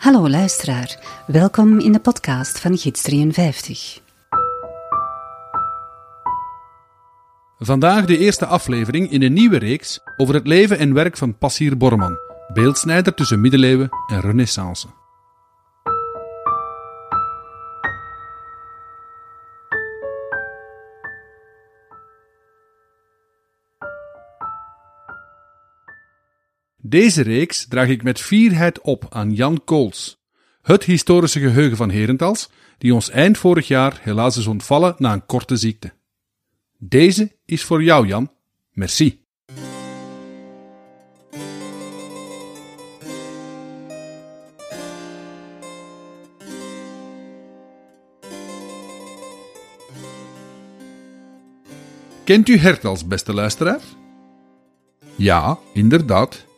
Hallo luisteraar, welkom in de podcast van Gids 53. Vandaag de eerste aflevering in een nieuwe reeks over het leven en werk van Passier Borman, beeldsnijder tussen middeleeuwen en renaissance. Deze reeks draag ik met fierheid op aan Jan Kools, het historische geheugen van Herentals, die ons eind vorig jaar helaas is ontvallen na een korte ziekte. Deze is voor jou, Jan. Merci. Kent u Hertals, beste luisteraar? Ja, inderdaad.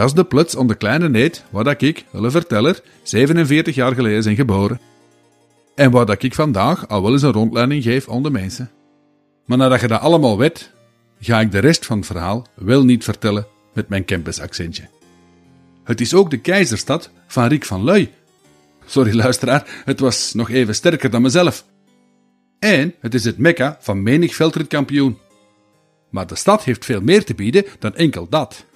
Dat is de plots om de kleine neet waar dat ik, hulle verteller, 47 jaar geleden zijn geboren. En waar dat ik vandaag al wel eens een rondleiding geef aan de mensen. Maar nadat je dat allemaal weet, ga ik de rest van het verhaal wel niet vertellen met mijn campusaccentje. Het is ook de keizerstad van Riek van Luy. Sorry luisteraar, het was nog even sterker dan mezelf. En het is het mekka van menig veldritkampioen. Maar de stad heeft veel meer te bieden dan enkel dat.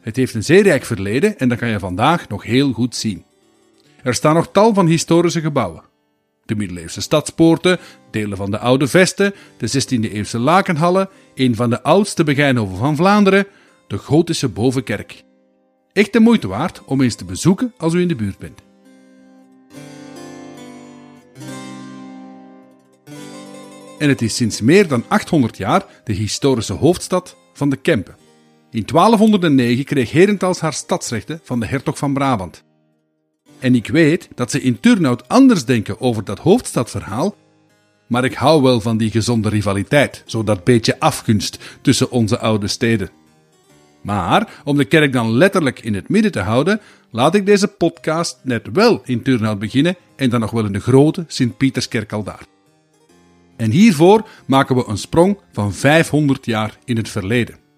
Het heeft een zeer rijk verleden en dat kan je vandaag nog heel goed zien. Er staan nog tal van historische gebouwen. De middeleeuwse stadspoorten, delen van de oude vesten, de 16e-eeuwse lakenhallen, een van de oudste begijnhoven van Vlaanderen, de gotische bovenkerk. Echt de moeite waard om eens te bezoeken als u in de buurt bent. En het is sinds meer dan 800 jaar de historische hoofdstad van de Kempen. In 1209 kreeg Herentals haar stadsrechten van de hertog van Brabant. En ik weet dat ze in Turnhout anders denken over dat hoofdstadverhaal, maar ik hou wel van die gezonde rivaliteit, zo dat beetje afgunst tussen onze oude steden. Maar om de kerk dan letterlijk in het midden te houden, laat ik deze podcast net wel in Turnhout beginnen en dan nog wel in de grote Sint-Pieterskerk al daar. En hiervoor maken we een sprong van 500 jaar in het verleden.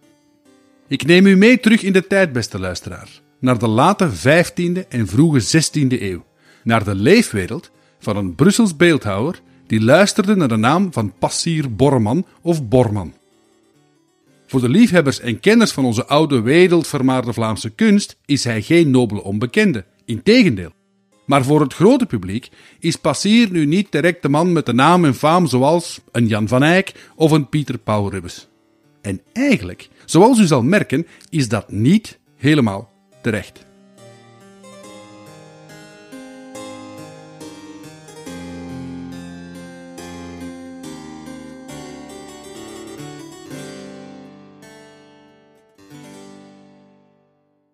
Ik neem u mee terug in de tijd, beste luisteraar, naar de late 15e en vroege 16e eeuw, naar de leefwereld van een Brussels beeldhouwer die luisterde naar de naam van Passier Borman of Borman. Voor de liefhebbers en kenners van onze oude wereldvermaarde Vlaamse kunst is hij geen nobele onbekende, integendeel. Maar voor het grote publiek is Passier nu niet direct de man met de naam en faam zoals een Jan van Eyck of een Pieter Paul Rubens. En eigenlijk, zoals u zal merken, is dat niet helemaal terecht.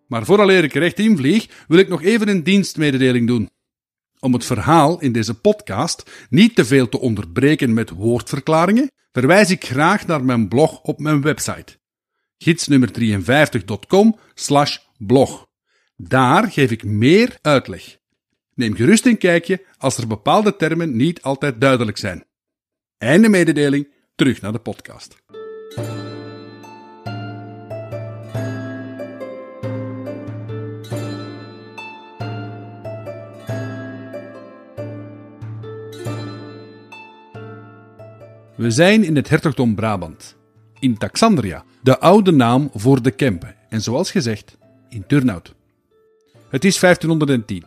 Maar vooraleer ik recht invlieg, wil ik nog even een dienstmededeling doen. Om het verhaal in deze podcast niet te veel te onderbreken met woordverklaringen, verwijs ik graag naar mijn blog op mijn website gidsnummer53.com blog. Daar geef ik meer uitleg. Neem gerust een kijkje als er bepaalde termen niet altijd duidelijk zijn. Einde mededeling, terug naar de podcast. We zijn in het hertogdom Brabant, in Taxandria, de oude naam voor de Kempen, en zoals gezegd, in Turnhout. Het is 1510.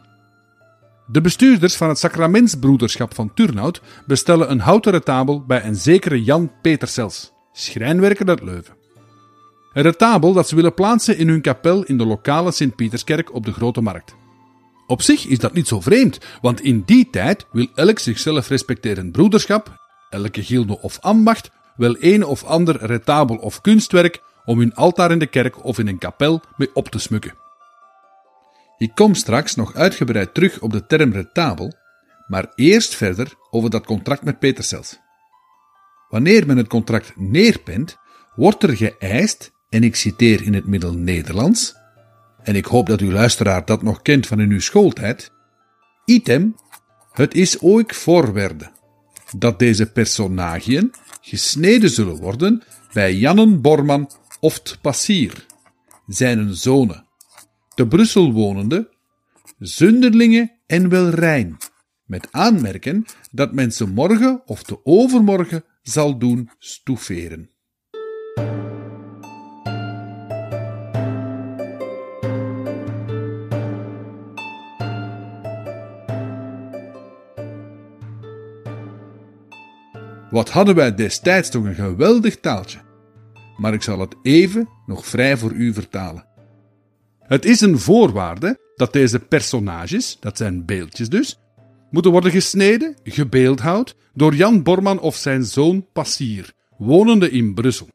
De bestuurders van het Sacramentsbroederschap van Turnhout bestellen een houten retabel bij een zekere Jan Petersels, schrijnwerker uit Leuven. Een retabel dat ze willen plaatsen in hun kapel in de lokale Sint-Pieterskerk op de Grote Markt. Op zich is dat niet zo vreemd, want in die tijd wil elk zichzelf respecterend broederschap elke gilde of ambacht wel een of ander retabel of kunstwerk om hun altaar in de kerk of in een kapel mee op te smukken. Ik kom straks nog uitgebreid terug op de term retabel, maar eerst verder over dat contract met Petersels. Wanneer men het contract neerpent, wordt er geëist, en ik citeer in het Middel-Nederlands, en ik hoop dat uw luisteraar dat nog kent van in uw schooltijd, item, het is ooit voorwerden dat deze personagiën gesneden zullen worden bij Jannen Borman oft Passier, zijn zonen, te Brussel wonende, zunderlinge en wel rein, met aanmerken dat men ze morgen of de overmorgen zal doen stoeferen. Wat hadden wij destijds toch een geweldig taaltje. Maar ik zal het even nog vrij voor u vertalen. Het is een voorwaarde dat deze personages, dat zijn beeldjes dus, moeten worden gesneden, gebeeldhouwd, door Jan Borman of zijn zoon Passier, wonende in Brussel.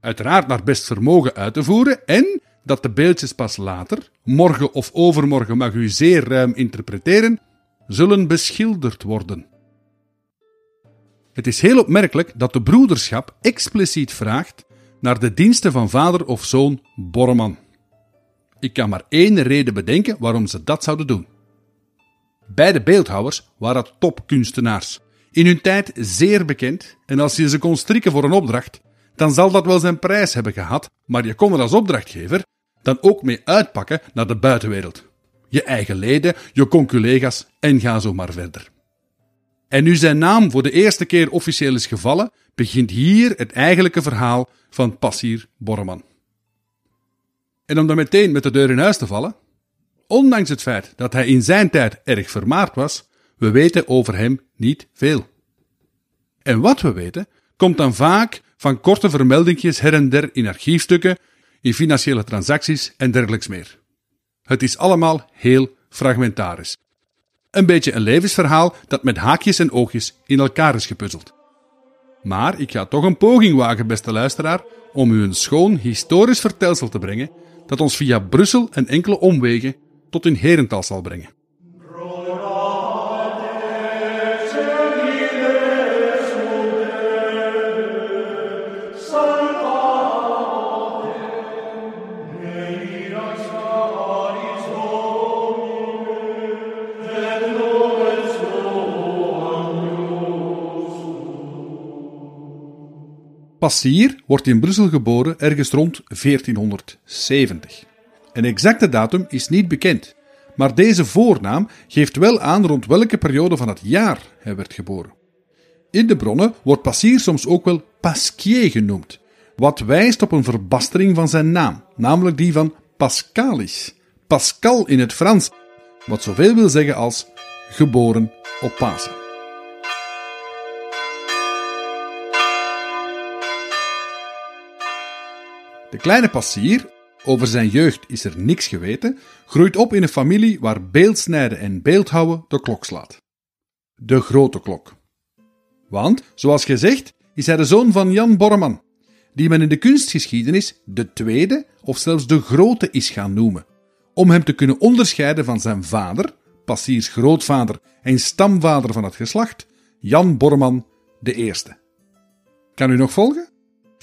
Uiteraard naar best vermogen uit te voeren en dat de beeldjes pas later, morgen of overmorgen mag u zeer ruim interpreteren, zullen beschilderd worden. Het is heel opmerkelijk dat de broederschap expliciet vraagt naar de diensten van vader of zoon Borman. Ik kan maar één reden bedenken waarom ze dat zouden doen. Beide beeldhouwers waren topkunstenaars, in hun tijd zeer bekend, en als je ze kon strikken voor een opdracht, dan zal dat wel zijn prijs hebben gehad, maar je kon er als opdrachtgever dan ook mee uitpakken naar de buitenwereld. Je eigen leden, je conculega's en ga zo maar verder. En nu zijn naam voor de eerste keer officieel is gevallen, begint hier het eigenlijke verhaal van Passier Borreman. En om dan meteen met de deur in huis te vallen, ondanks het feit dat hij in zijn tijd erg vermaard was, we weten over hem niet veel. En wat we weten, komt dan vaak van korte vermeldingjes her en der in archiefstukken, in financiële transacties en dergelijks meer. Het is allemaal heel fragmentarisch. Een beetje een levensverhaal dat met haakjes en oogjes in elkaar is gepuzzeld. Maar ik ga toch een poging wagen, beste luisteraar, om u een schoon historisch vertelsel te brengen dat ons via Brussel en enkele omwegen tot in Herental zal brengen. Passier wordt in Brussel geboren ergens rond 1470. Een exacte datum is niet bekend, maar deze voornaam geeft wel aan rond welke periode van het jaar hij werd geboren. In de bronnen wordt Passier soms ook wel Pasquier genoemd, wat wijst op een verbastering van zijn naam, namelijk die van Pascalis, Pascal in het Frans, wat zoveel wil zeggen als geboren op Pasen. De kleine passier, over zijn jeugd is er niks geweten, groeit op in een familie waar beeldsnijden en beeldhouden de klok slaat. De grote klok. Want, zoals gezegd, is hij de zoon van Jan Borman, die men in de kunstgeschiedenis de tweede of zelfs de grote is gaan noemen, om hem te kunnen onderscheiden van zijn vader, Passiers grootvader en stamvader van het geslacht, Jan Borman de eerste. Kan u nog volgen?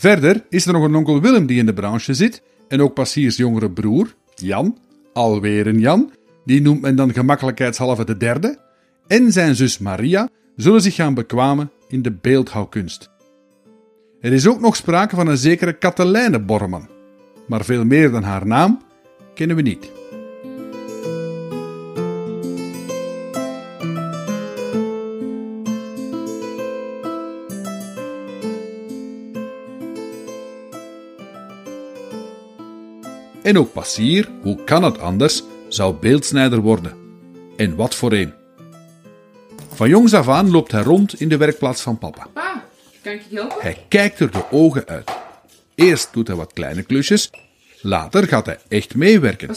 Verder is er nog een onkel Willem die in de branche zit en ook Passiers jongere broer, Jan, alweer een Jan, die noemt men dan gemakkelijkheidshalve de derde, en zijn zus Maria zullen zich gaan bekwamen in de beeldhouwkunst. Er is ook nog sprake van een zekere Katelijne Borman, maar veel meer dan haar naam kennen we niet. En ook Passier, hoe kan het anders, zou beeldsnijder worden. En wat voor een. Van jongs af aan loopt hij rond in de werkplaats van papa. Pa, kan ik je helpen? Hij kijkt er de ogen uit. Eerst doet hij wat kleine klusjes, later gaat hij echt meewerken.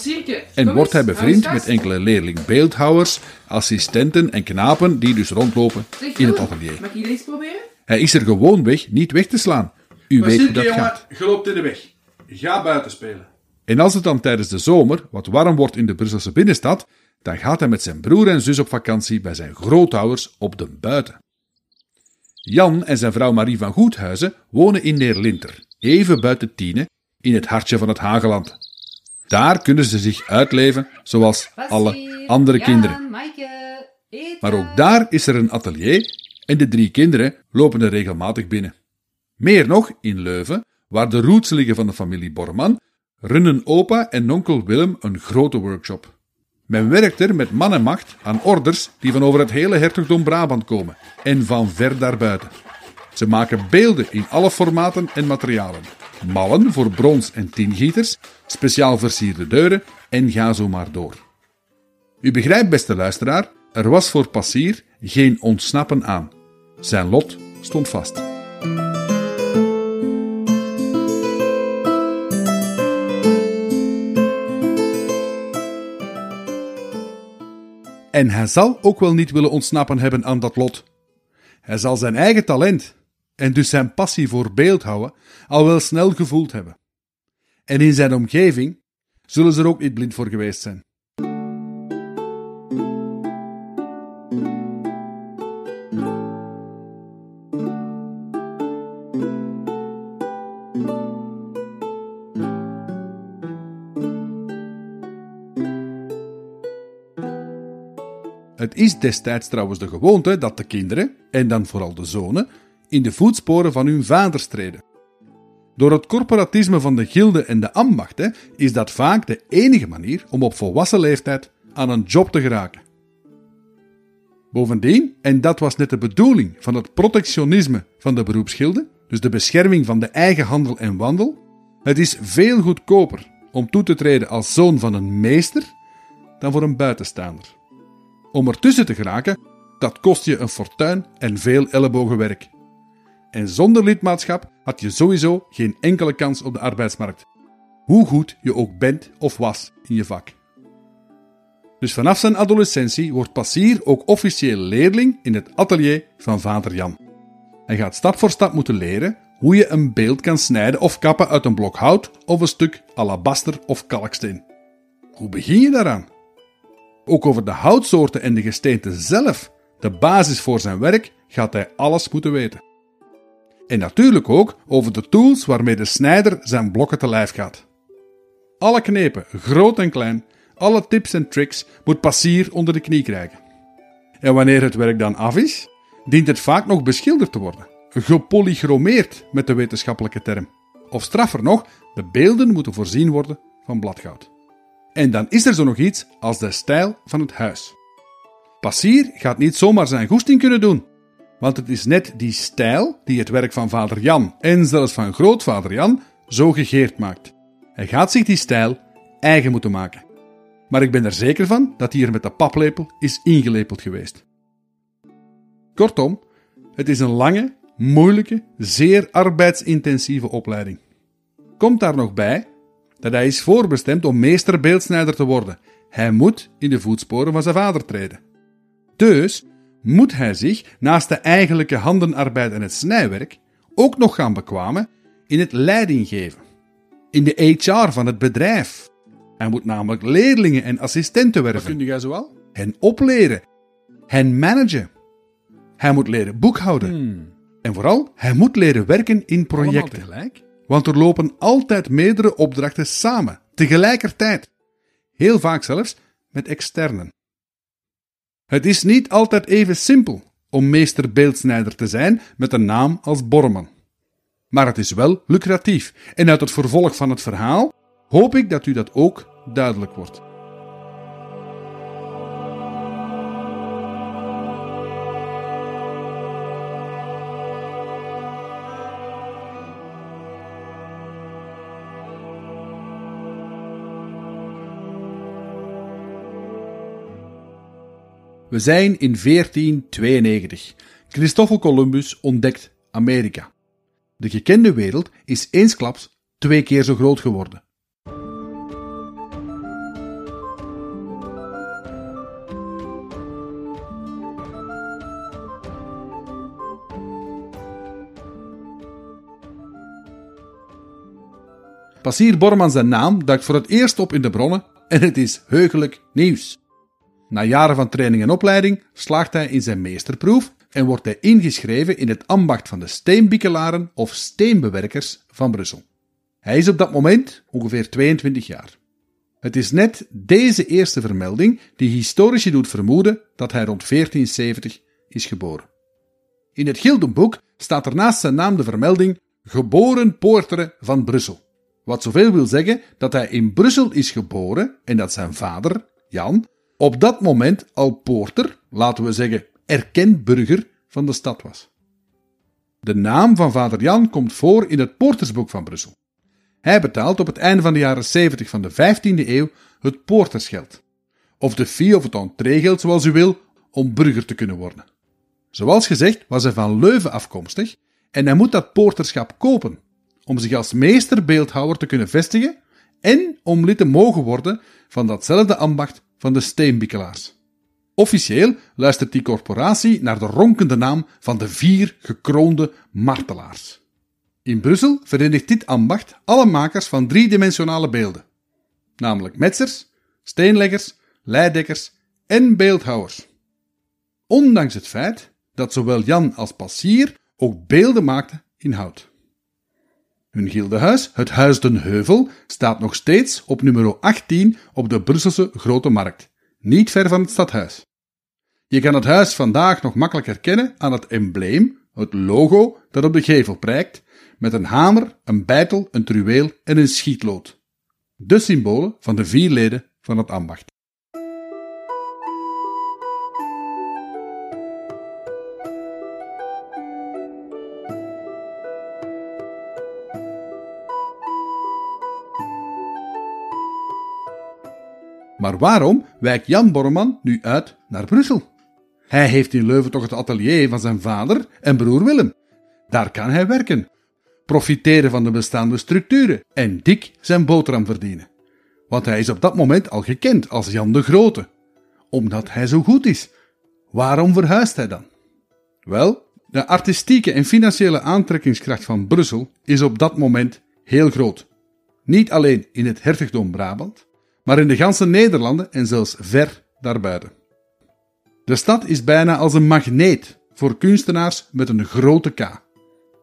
En wordt hij bevriend met enkele leerling-beeldhouwers, assistenten en knapen die dus rondlopen Zeg, in het atelier. Mag ik hier eens proberen? Hij is er gewoonweg niet weg te slaan. U weet hoe dat gaat. je loopt in de weg. Ga buiten spelen. En als het dan tijdens de zomer wat warm wordt in de Brusselse binnenstad, dan gaat hij met zijn broer en zus op vakantie bij zijn grootouders op de buiten. Jan en zijn vrouw Marie van Goedhuizen wonen in Neerlinter, even buiten Tiene, in het hartje van het Hageland. Daar kunnen ze zich uitleven zoals alle andere kinderen. Maar ook daar is er een atelier en de drie kinderen lopen er regelmatig binnen. Meer nog, in Leuven, waar de roots liggen van de familie Borman, runnen opa en onkel Willem een grote workshop. Men werkt er met man en macht aan orders die van over het hele hertogdom Brabant komen en van ver daarbuiten. Ze maken beelden in alle formaten en materialen. Mallen voor brons- en tingieters, speciaal versierde deuren en ga zo maar door. U begrijpt, beste luisteraar, er was voor Passier geen ontsnappen aan. Zijn lot stond vast. En hij zal ook wel niet willen ontsnappen hebben aan dat lot. Hij zal zijn eigen talent en dus zijn passie voor beeldhouden al wel snel gevoeld hebben. En in zijn omgeving zullen ze er ook niet blind voor geweest zijn. Is destijds trouwens de gewoonte dat de kinderen, en dan vooral de zonen, in de voetsporen van hun vaders treden. Door het corporatisme van de gilde en de ambachten is dat vaak de enige manier om op volwassen leeftijd aan een job te geraken. Bovendien, en dat was net de bedoeling van het protectionisme van de beroepsgilde, dus de bescherming van de eigen handel en wandel, het is veel goedkoper om toe te treden als zoon van een meester dan voor een buitenstaander. Om ertussen te geraken, dat kost je een fortuin en veel ellebogenwerk. En zonder lidmaatschap had je sowieso geen enkele kans op de arbeidsmarkt. Hoe goed je ook bent of was in je vak. Dus vanaf zijn adolescentie wordt Passier ook officieel leerling in het atelier van vader Jan. Hij gaat stap voor stap moeten leren hoe je een beeld kan snijden of kappen uit een blok hout of een stuk alabaster of kalksteen. Hoe begin je daaraan? Ook over de houtsoorten en de gesteenten zelf, de basis voor zijn werk, gaat hij alles moeten weten. En natuurlijk ook over de tools waarmee de snijder zijn blokken te lijf gaat. Alle knepen, groot en klein, alle tips en tricks moet Passier onder de knie krijgen. En wanneer het werk dan af is, dient het vaak nog beschilderd te worden, gepolychromeerd met de wetenschappelijke term. Of straffer nog, de beelden moeten voorzien worden van bladgoud. En dan is er zo nog iets als de stijl van het huis. Passier gaat niet zomaar zijn goesting kunnen doen, want het is net die stijl die het werk van vader Jan en zelfs van grootvader Jan zo gegeerd maakt. Hij gaat zich die stijl eigen moeten maken. Maar ik ben er zeker van dat hij er met de paplepel is ingelepeld geweest. Kortom, het is een lange, moeilijke, zeer arbeidsintensieve opleiding. Komt daar nog bij dat hij is voorbestemd om meesterbeeldsnijder te worden. Hij moet in de voetsporen van zijn vader treden. Dus moet hij zich, naast de eigenlijke handenarbeid en het snijwerk, ook nog gaan bekwamen in het leidinggeven. In de HR van het bedrijf. Hij moet namelijk leerlingen en assistenten werven. Wat kun jij zoal? Hen opleren. Hen managen. Hij moet leren boekhouden. Hmm. En vooral, hij moet leren werken in Allemaal projecten. tegelijk? Want er lopen altijd meerdere opdrachten samen, tegelijkertijd. Heel vaak zelfs met externen. Het is niet altijd even simpel om meester beeldsnijder te zijn met een naam als Borman. Maar het is wel lucratief en uit het vervolg van het verhaal hoop ik dat u dat ook duidelijk wordt. We zijn in 1492. Christoffel Columbus ontdekt Amerika. De gekende wereld is eensklaps twee keer zo groot geworden. Passier Borman zijn naam duikt voor het eerst op in de bronnen en het is heugelijk nieuws. Na jaren van training en opleiding slaagt hij in zijn meesterproef en wordt hij ingeschreven in het ambacht van de steenbikkelaren of steenbewerkers van Brussel. Hij is op dat moment ongeveer 22 jaar. Het is net deze eerste vermelding die historici doet vermoeden dat hij rond 1470 is geboren. In het Gildenboek staat er naast zijn naam de vermelding geboren poortere van Brussel. Wat zoveel wil zeggen dat hij in Brussel is geboren en dat zijn vader, Jan, op dat moment al poorter, laten we zeggen erkend burger van de stad was. De naam van vader Jan komt voor in het Poortersboek van Brussel. Hij betaalt op het einde van de jaren 70 van de 15e eeuw het poortersgeld. Of de fee of het entreegeld zoals u wil, om burger te kunnen worden. Zoals gezegd was hij van Leuven afkomstig en hij moet dat poorterschap kopen om zich als meesterbeeldhouwer te kunnen vestigen en om lid te mogen worden van datzelfde ambacht van de steenbikkelaars. Officieel luistert die corporatie naar de ronkende naam van de vier gekroonde martelaars. In Brussel verenigt dit ambacht alle makers van driedimensionale beelden, namelijk metsers, steenleggers, leidekkers en beeldhouwers. Ondanks het feit dat zowel Jan als Passier ook beelden maakten in hout. Hun gildehuis, het Huis den Heuvel, staat nog steeds op nummer 18 op de Brusselse Grote Markt, niet ver van het stadhuis. Je kan het huis vandaag nog makkelijk herkennen aan het embleem, het logo dat op de gevel prijkt, met een hamer, een bijtel, een truweel en een schietlood. De symbolen van de vier leden van het ambacht. Maar waarom wijkt Jan Borman nu uit naar Brussel? Hij heeft in Leuven toch het atelier van zijn vader en broer Willem. Daar kan hij werken, profiteren van de bestaande structuren en dik zijn boterham verdienen. Want hij is op dat moment al gekend als Jan de Grote. Omdat hij zo goed is. Waarom verhuist hij dan? Wel, de artistieke en financiële aantrekkingskracht van Brussel is op dat moment heel groot. Niet alleen in het hertogdom Brabant, maar in de ganse Nederlanden en zelfs ver daarbuiten. De stad is bijna als een magneet voor kunstenaars met een grote K.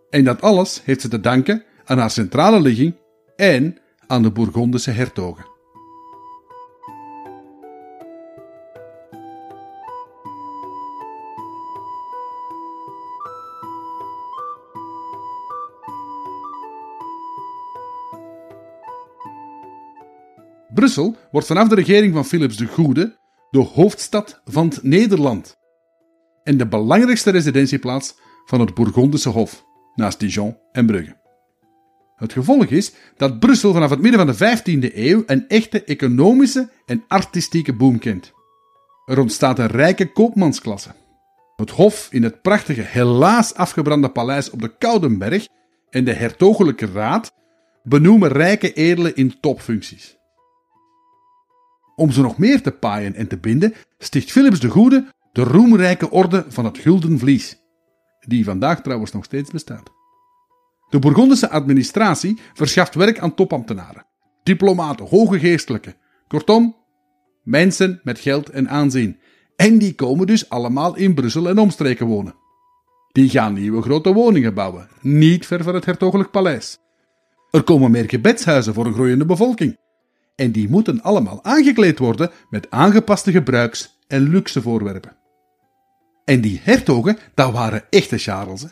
En dat alles heeft ze te danken aan haar centrale ligging en aan de Bourgondische hertogen. Brussel wordt vanaf de regering van Philips de Goede de hoofdstad van het Nederland en de belangrijkste residentieplaats van het Bourgondische Hof, naast Dijon en Brugge. Het gevolg is dat Brussel vanaf het midden van de 15e eeuw een echte economische en artistieke boom kent. Er ontstaat een rijke koopmansklasse. Het hof in het prachtige, helaas afgebrande paleis op de Koudenberg en de hertogelijke raad benoemen rijke edelen in topfuncties. Om ze nog meer te paaien en te binden, sticht Philips de Goede de roemrijke orde van het Gulden Vlies, die vandaag trouwens nog steeds bestaat. De Bourgondische administratie verschaft werk aan topambtenaren, diplomaten, hoge geestelijken, kortom, mensen met geld en aanzien. En die komen dus allemaal in Brussel en omstreken wonen. Die gaan nieuwe grote woningen bouwen, niet ver van het hertogelijk paleis. Er komen meer gebedshuizen voor een groeiende bevolking en die moeten allemaal aangekleed worden met aangepaste gebruiks- en luxe voorwerpen. En die hertogen, dat waren echte Charles.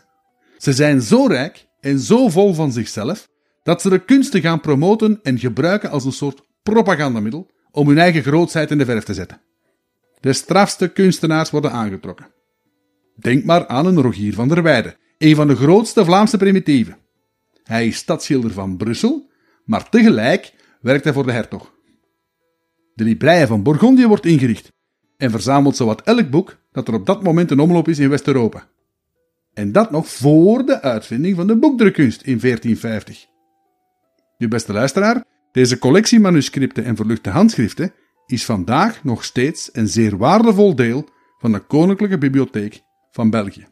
Ze zijn zo rijk en zo vol van zichzelf dat ze de kunsten gaan promoten en gebruiken als een soort propagandamiddel om hun eigen grootsheid in de verf te zetten. De strafste kunstenaars worden aangetrokken. Denk maar aan een Rogier van der Weijden, een van de grootste Vlaamse primitieven. Hij is stadsschilder van Brussel, maar tegelijk werkt hij voor de hertog. De Librije van Bourgondië wordt ingericht en verzamelt zowat elk boek dat er op dat moment in omloop is in West-Europa. En dat nog voor de uitvinding van de boekdrukkunst in 1450. Nu, beste luisteraar, deze collectie manuscripten en verluchte handschriften is vandaag nog steeds een zeer waardevol deel van de Koninklijke Bibliotheek van België.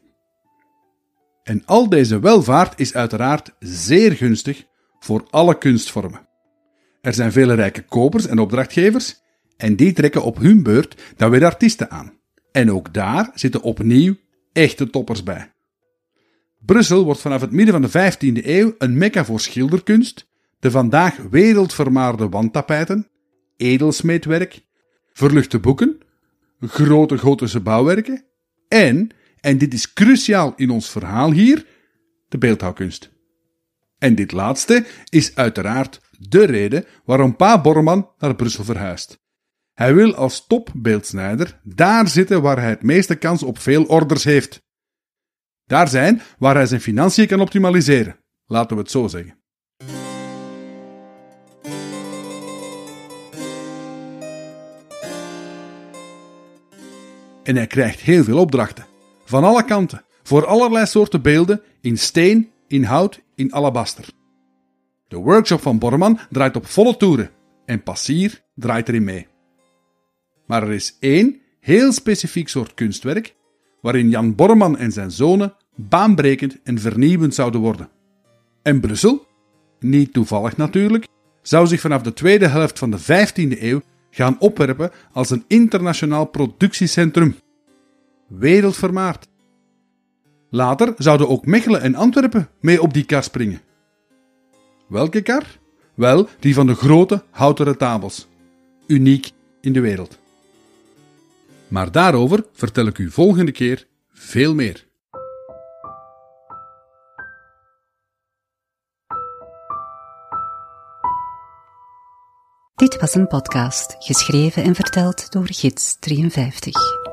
En al deze welvaart is uiteraard zeer gunstig voor alle kunstvormen. Er zijn vele rijke kopers en opdrachtgevers, en die trekken op hun beurt dan weer artiesten aan. En ook daar zitten opnieuw echte toppers bij. Brussel wordt vanaf het midden van de 15e eeuw een mekka voor schilderkunst, de vandaag wereldvermaarde wandtapijten, edelsmeedwerk, verluchte boeken, grote gotische bouwwerken en, en dit is cruciaal in ons verhaal hier, de beeldhouwkunst. En dit laatste is uiteraard de reden waarom Pa Borman naar Brussel verhuist. Hij wil als topbeeldsnijder daar zitten waar hij het meeste kans op veel orders heeft. Daar zijn waar hij zijn financiën kan optimaliseren, laten we het zo zeggen. En hij krijgt heel veel opdrachten, van alle kanten, voor allerlei soorten beelden, in steen, in hout, in alabaster. De workshop van Borman draait op volle toeren en Passier draait erin mee. Maar er is één heel specifiek soort kunstwerk waarin Jan Borman en zijn zonen baanbrekend en vernieuwend zouden worden. En Brussel, niet toevallig natuurlijk, zou zich vanaf de tweede helft van de 15e eeuw gaan opwerpen als een internationaal productiecentrum. Wereldvermaard. Later zouden ook Mechelen en Antwerpen mee op die kar springen. Welke kar? Wel, die van de grote houten tabels. Uniek in de wereld. Maar daarover vertel ik u volgende keer veel meer. Dit was een podcast, geschreven en verteld door Gids 53.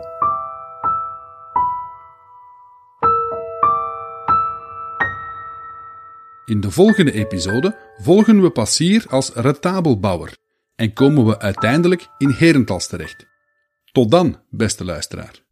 In de volgende episode volgen we Passier als retabelbouwer en komen we uiteindelijk in Herentals terecht. Tot dan, beste luisteraar.